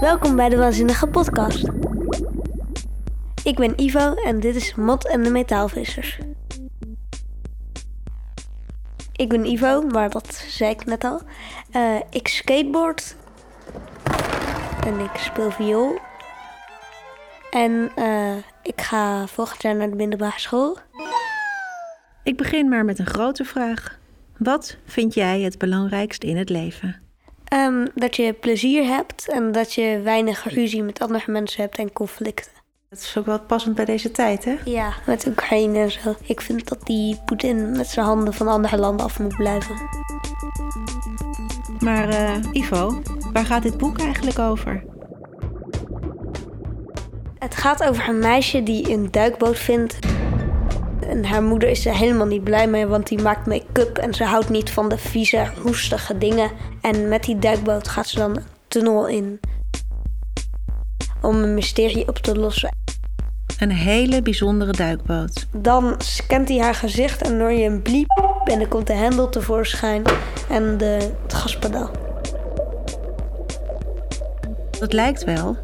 Welkom bij de Waanzinnige Podcast. Ik ben Ivo en dit is Mot en de Metaalvissers. Ik ben Ivo, maar dat zei ik net al. Eh, ik skateboard en ik speel viool. En eh, ik ga volgend jaar naar de middelbare school. Ik begin maar met een grote vraag. Wat vind jij het belangrijkst in het leven? Ehm, dat je plezier hebt en dat je weinig ruzie met andere mensen hebt en conflicten. Dat is ook wel passend bij deze tijd, hè? Ja, met Oekraïne en zo. Ik vind dat die Poetin met zijn handen van andere landen af moet blijven. Maar eh, Ivo, waar gaat dit boek eigenlijk over? Het gaat over een meisje die een duikboot vindt. En haar moeder is er helemaal niet blij mee, want die maakt make-up en ze houdt niet van de vieze, roestige dingen. En met die duikboot gaat ze dan een tunnel in om een mysterie op te lossen. Een hele bijzondere duikboot. Dan scant hij haar gezicht en hoor je een bliep en dan komt de hendel tevoorschijn en de, het gaspedaal. Het lijkt wel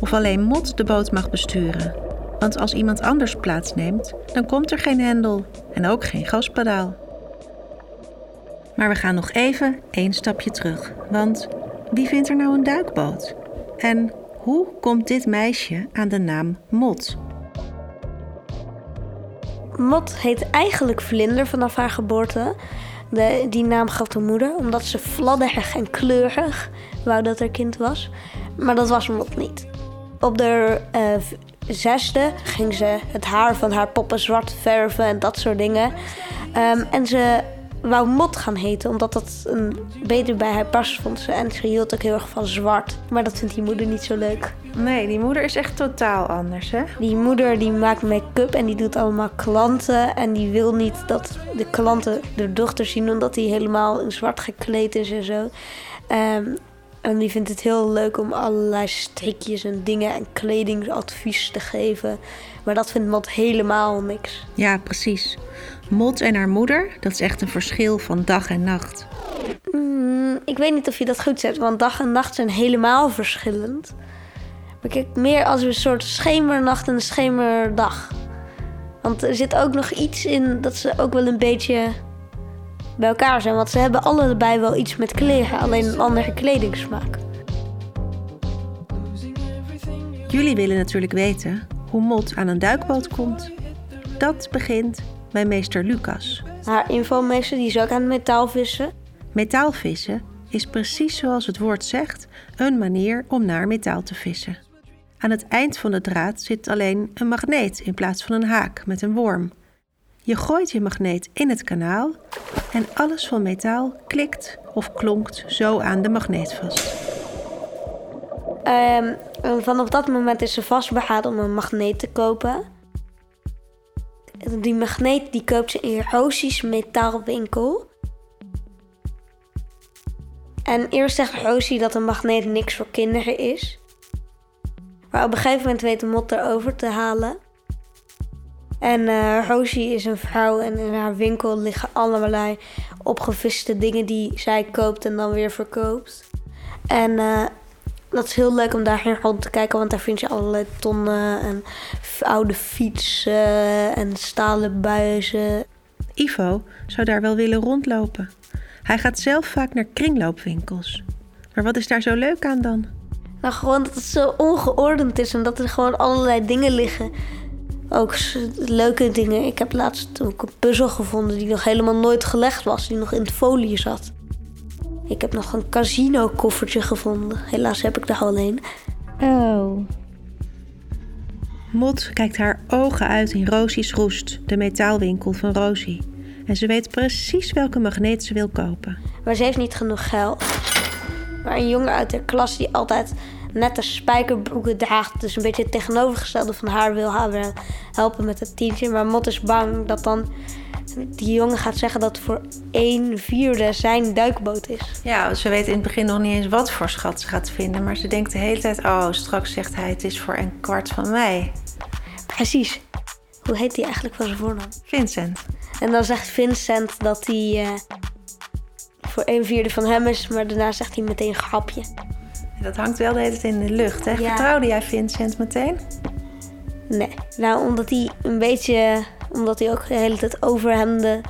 of alleen Mot de boot mag besturen. Want als iemand anders plaatsneemt, dan komt er geen hendel en ook geen gaspedaal. Maar we gaan nog even één stapje terug. Want wie vindt er nou een duikboot? En hoe komt dit meisje aan de naam Mot? Mot heet eigenlijk Vlinder vanaf haar geboorte. De, die naam gaf de moeder, omdat ze fladderig en kleurig wou dat haar kind was. Maar dat was Mot niet. Op de eh, zesde ging ze het haar van haar poppen zwart verven en dat soort dingen. Ehm, en ze wou Mot gaan heten, omdat dat een, beter bij haar past vond ze. En ze hield ook heel erg van zwart. Maar dat vindt die moeder niet zo leuk. Nee, die moeder is echt totaal anders, hè? Die moeder die maakt make-up en die doet allemaal klanten. En die wil niet dat de klanten de dochter zien omdat hij helemaal in zwart gekleed is en zo. Ehm, en die vindt het heel leuk om allerlei strikjes en dingen en kledingsadvies te geven. Maar dat vindt Mot helemaal niks. Ja, precies. Mot en haar moeder, dat is echt een verschil van dag en nacht. Mm, ik weet niet of je dat goed zet, want dag en nacht zijn helemaal verschillend. Maar kijk, meer als een soort schemernacht en schemerdag. Want er zit ook nog iets in dat ze ook wel een beetje bij elkaar zijn. Want ze hebben allebei wel iets met kleren, alleen een andere kledingsmaak. Jullie willen natuurlijk weten hoe Mot aan een duikboot komt. Dat begint bij meester Lucas. Haar invalmeester die is ook aan het metaalvissen. Metaalvissen is precies zoals het woord zegt een manier om naar metaal te vissen. Aan het eind van de draad zit alleen een magneet in plaats van een haak met een worm. Je gooit je magneet in het kanaal en alles van metaal klikt of klonkt zo aan de magneet vast. Ehm, vanaf dat moment is ze vastberaden om een magneet te kopen. Die magneet die koopt ze in Rosie's metaalwinkel. En eerst zegt Rosie dat een magneet niks voor kinderen is. Maar op een gegeven moment weet de mot erover te halen. En Rosie is een vrouw en in haar winkel liggen allerlei opgeviste dingen die zij koopt en dan weer verkoopt. En eh, dat is heel leuk om daarheen rond te kijken, want daar vind je allerlei tonnen en oude fietsen en stalen buizen. Ivo zou daar wel willen rondlopen. Hij gaat zelf vaak naar kringloopwinkels. Maar wat is daar zo leuk aan dan? Nou, gewoon dat het zo ongeordend is en dat er gewoon allerlei dingen liggen. Ook leuke dingen. Ik heb laatst ook een puzzel gevonden die nog helemaal nooit gelegd was, die nog in het folie zat. Ik heb nog een casino koffertje gevonden. Helaas heb ik er alleen. Oh. Mot kijkt haar ogen uit in Rosie's Roest, de metaalwinkel van Rosie. En ze weet precies welke magneet ze wil kopen. Maar ze heeft niet genoeg geld. Maar een jongen uit de klas die altijd nette spijkerbroeken draagt, dus een beetje het tegenovergestelde van haar wil haar helpen met het tientje. Maar Mot is bang dat dan die jongen gaat zeggen dat voor een vierde zijn duikboot is. Ja, ze weet in het begin nog niet eens wat voor schat ze gaat vinden. Maar ze denkt de hele tijd, oh, straks zegt hij het is voor een kwart van mij. Precies. Hoe heet hij eigenlijk van zijn voornaam? Vincent. En dan zegt Vincent dat hij eh, voor een vierde van hem is, maar daarna zegt hij meteen grapje. Dat hangt wel de hele tijd in de lucht. Hè? Ja. Vertrouwde jij Vincent meteen? Nee. Nou, omdat hij een beetje... Omdat hij ook de hele tijd overhemde...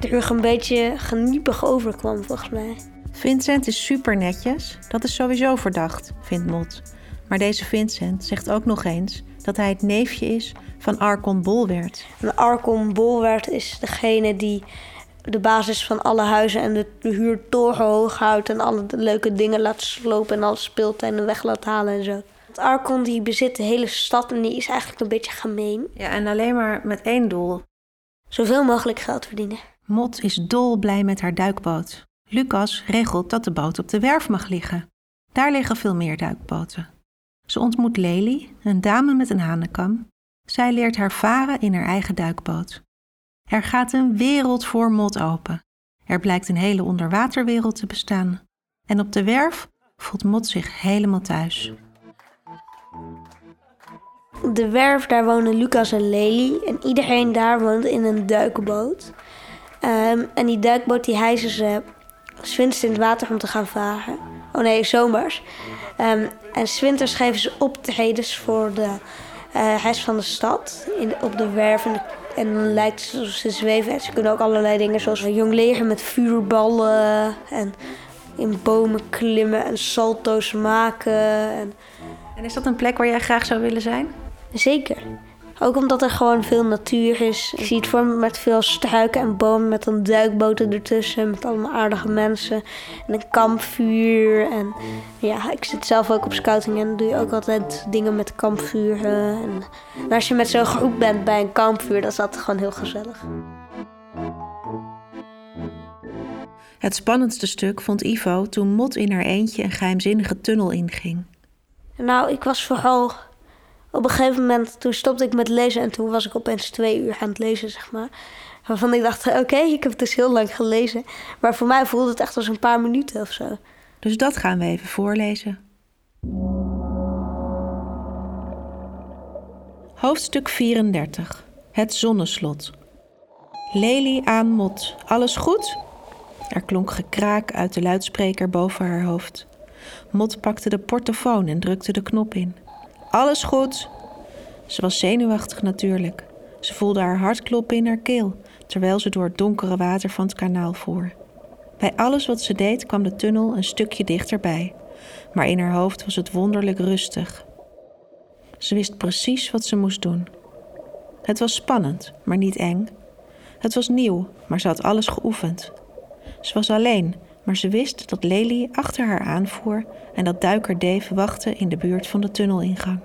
er een beetje geniepig overkwam, volgens mij. Vincent is super netjes. Dat is sowieso verdacht, vindt Mot. Maar deze Vincent zegt ook nog eens dat hij het neefje is van Archon Bolwert. En Archon Bolwert is degene die de basis van alle huizen en de, de huur torenhoog houdt... en alle leuke dingen laat slopen en alle speeltuinen weg laat halen en zo. Want Archon die bezit de hele stad en die is eigenlijk een beetje gemeen. Ja, en alleen maar met één doel. Zoveel mogelijk geld verdienen. Mot is dolblij met haar duikboot. Lucas regelt dat de boot op de werf mag liggen. Daar liggen veel meer duikboten. Ze ontmoet Lely, een dame met een hanenkam. Zij leert haar varen in haar eigen duikboot. Er gaat een wereld voor Mot open. Er blijkt een hele onderwaterwereld te bestaan. En op de werf voelt Mot zich helemaal thuis. Op de werf daar wonen Lucas en Lely en iedereen daar woont in een duikboot. Ehm, en die duikboot die hijsen ze zwinters in het water om te gaan varen. Oh nee, zomers. Ehm, en zwinters geven ze optredens voor de huis van de stad in, op de werf. En, de- en dan lijkt het alsof ze zweven. En ze kunnen ook allerlei dingen zoals een jong leger met vuurballen. En in bomen klimmen en salto's maken. En En is dat een plek waar jij graag zou willen zijn? Zeker. Ook omdat er gewoon veel natuur is. Ik zie het voor me met veel struiken en bomen met dan duikboten ertussen. Met allemaal aardige mensen. En een kampvuur. En ja, ik zit zelf ook op scouting en doe je ook altijd dingen met kampvuren. En, en als je met zo'n groep bent bij een kampvuur, dan is dat gewoon heel gezellig. Het spannendste stuk vond Ivo toen Mot in haar eentje een geheimzinnige tunnel inging. Nou, ik was vooral... Op een gegeven moment, toen stopte ik met lezen en toen was ik opeens twee uur aan het lezen, zeg maar. Waarvan ik dacht, oké, ik heb dus heel lang gelezen. Maar voor mij voelde het echt als een paar minuten of zo. Dus dat gaan we even voorlezen. Hoofdstuk 34. Het zonneslot. Lely aan Mot. Alles goed? Er klonk gekraak uit de luidspreker boven haar hoofd. Mot pakte de portofoon en drukte de knop in. Alles goed? Ze was zenuwachtig natuurlijk. Ze voelde haar hart kloppen in haar keel, terwijl ze door het donkere water van het kanaal voer. Bij alles wat ze deed kwam de tunnel een stukje dichterbij, maar in haar hoofd was het wonderlijk rustig. Ze wist precies wat ze moest doen. Het was spannend, maar niet eng. Het was nieuw, maar ze had alles geoefend. Ze was alleen, maar ze wist dat Lely achter haar aanvoer en dat duiker Dave wachtte in de buurt van de tunnelingang.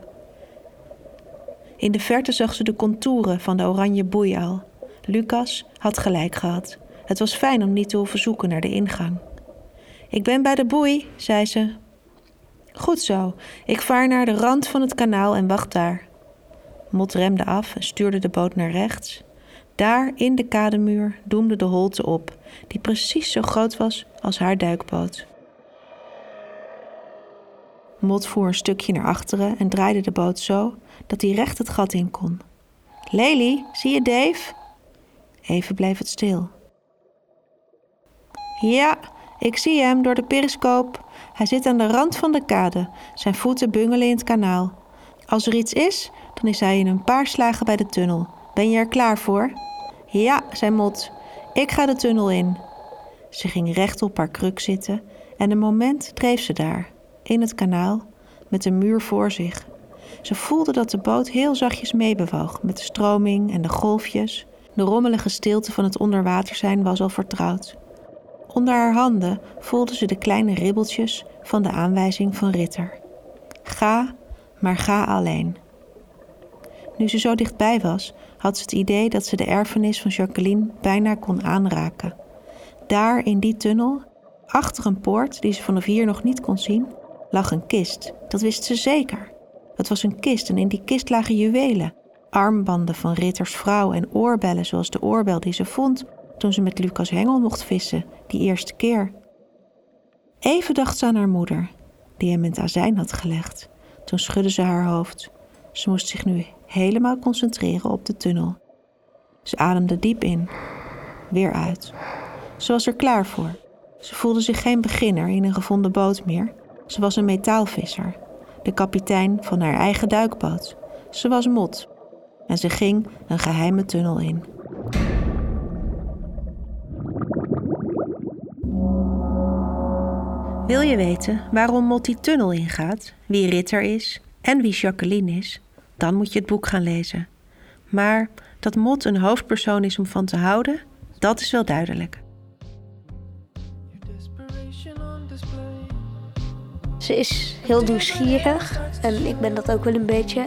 In de verte zag ze de contouren van de oranje boeiaal. Lucas had gelijk gehad. Het was fijn om niet te hoeven zoeken naar de ingang. Ik ben bij de boei, zei ze. Goed zo, ik vaar naar de rand van het kanaal en wacht daar. Mot remde af en stuurde de boot naar rechts. Daar in de kademuur doemde de holte op, die precies zo groot was als haar duikboot. Mot voer een stukje naar achteren en draaide de boot zo dat hij recht het gat in kon. Lely, zie je Dave? Even bleef het stil. Ja, ik zie hem door de periscoop. Hij zit aan de rand van de kade. Zijn voeten bungelen in het kanaal. Als er iets is, dan is hij in een paar slagen bij de tunnel. Ben je er klaar voor? Ja, zei Mot. Ik ga de tunnel in. Ze ging recht op haar kruk zitten en een moment dreef ze daar, in het kanaal, met de muur voor zich. Ze voelde dat de boot heel zachtjes meebewoog met de stroming en de golfjes. De rommelige stilte van het onderwater zijn was al vertrouwd. Onder haar handen voelde ze de kleine ribbeltjes van de aanwijzing van Ritter. Ga, maar ga alleen. Nu ze zo dichtbij was, had ze het idee dat ze de erfenis van Jacqueline bijna kon aanraken. Daar in die tunnel, achter een poort die ze vanaf hier nog niet kon zien, lag een kist. Dat wist ze zeker. Het was een kist en in die kist lagen juwelen. Armbanden van Ritters vrouw en oorbellen zoals de oorbel die ze vond toen ze met Lucas Hengel mocht vissen, die eerste keer. Even dacht ze aan haar moeder, die hem in het azijn had gelegd. Toen schudde ze haar hoofd. Ze moest zich nu helemaal concentreren op de tunnel. Ze ademde diep in, weer uit. Ze was er klaar voor. Ze voelde zich geen beginner in een gevonden boot meer. Ze was een metaalvisser, de kapitein van haar eigen duikboot. Ze was Mot en ze ging een geheime tunnel in. Wil je weten waarom Mot die tunnel ingaat, wie Ritter is en wie Jacqueline is? Dan moet je het boek gaan lezen. Maar dat Mot een hoofdpersoon is om van te houden, dat is wel duidelijk. Ze is heel nieuwsgierig en ik ben dat ook wel een beetje.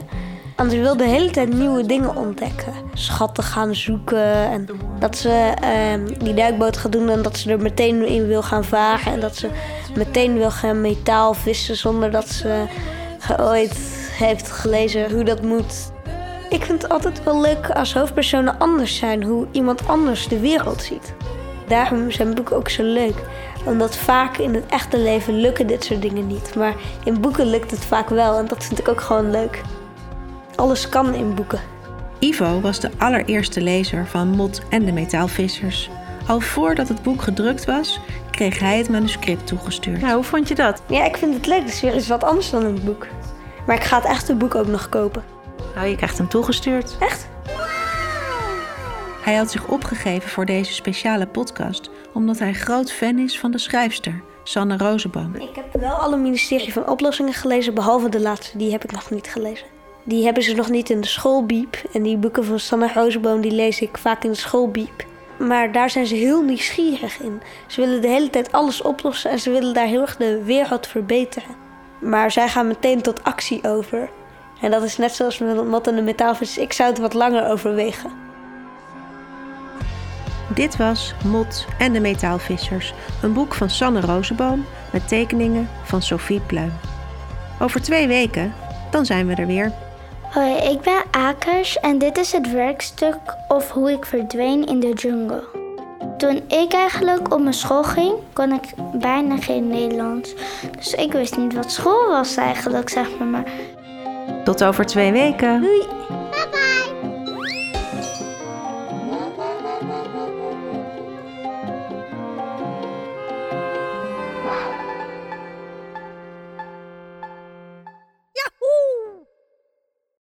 En ze wil de hele tijd nieuwe dingen ontdekken. Schatten gaan zoeken en dat ze ehm, die duikboot gaat doen en dat ze er meteen in wil gaan varen. En dat ze meteen wil gaan metaal vissen zonder dat ze ooit heeft gelezen hoe dat moet. Ik vind het altijd wel leuk als hoofdpersonen anders zijn, hoe iemand anders de wereld ziet. Daarom zijn boeken ook zo leuk. Omdat vaak in het echte leven lukken dit soort dingen niet. Maar in boeken lukt het vaak wel en dat vind ik ook gewoon leuk. Alles kan in boeken. Ivo was de allereerste lezer van Mot en de Metaalvissers. Al voordat het boek gedrukt was, kreeg hij het manuscript toegestuurd. Nou, hoe vond je dat? Ja, ik vind het leuk. Het is weer eens wat anders dan een boek. Maar ik ga het echte boek ook nog kopen. Nou, je krijgt hem toegestuurd. Echt? Hij had zich opgegeven voor deze speciale podcast omdat hij groot fan is van de schrijfster, Sanne Rozenboom. Ik heb wel alle ministerie van oplossingen gelezen, behalve de laatste. Die heb ik nog niet gelezen. Die hebben ze nog niet in de schoolbiep. En die boeken van Sanne Rozenboom die lees ik vaak in de schoolbiep. Maar daar zijn ze heel nieuwsgierig in. Ze willen de hele tijd alles oplossen en ze willen daar heel erg de wereld verbeteren. Maar zij gaan meteen tot actie over. En dat is net zoals met Mot en de metaalvis. Ik zou het wat langer overwegen. Dit was Mot en de Metaalvissers, een boek van Sanne Rozenboom met tekeningen van Sophie Pluim. Over twee weken, dan zijn we er weer. Hoi, ik ben Akers en dit is het werkstuk of hoe ik verdween in de jungle. Toen ik eigenlijk op mijn school ging, kon ik bijna geen Nederlands. Dus ik wist niet wat school was eigenlijk, zeg maar. maar Tot over twee weken. Doei!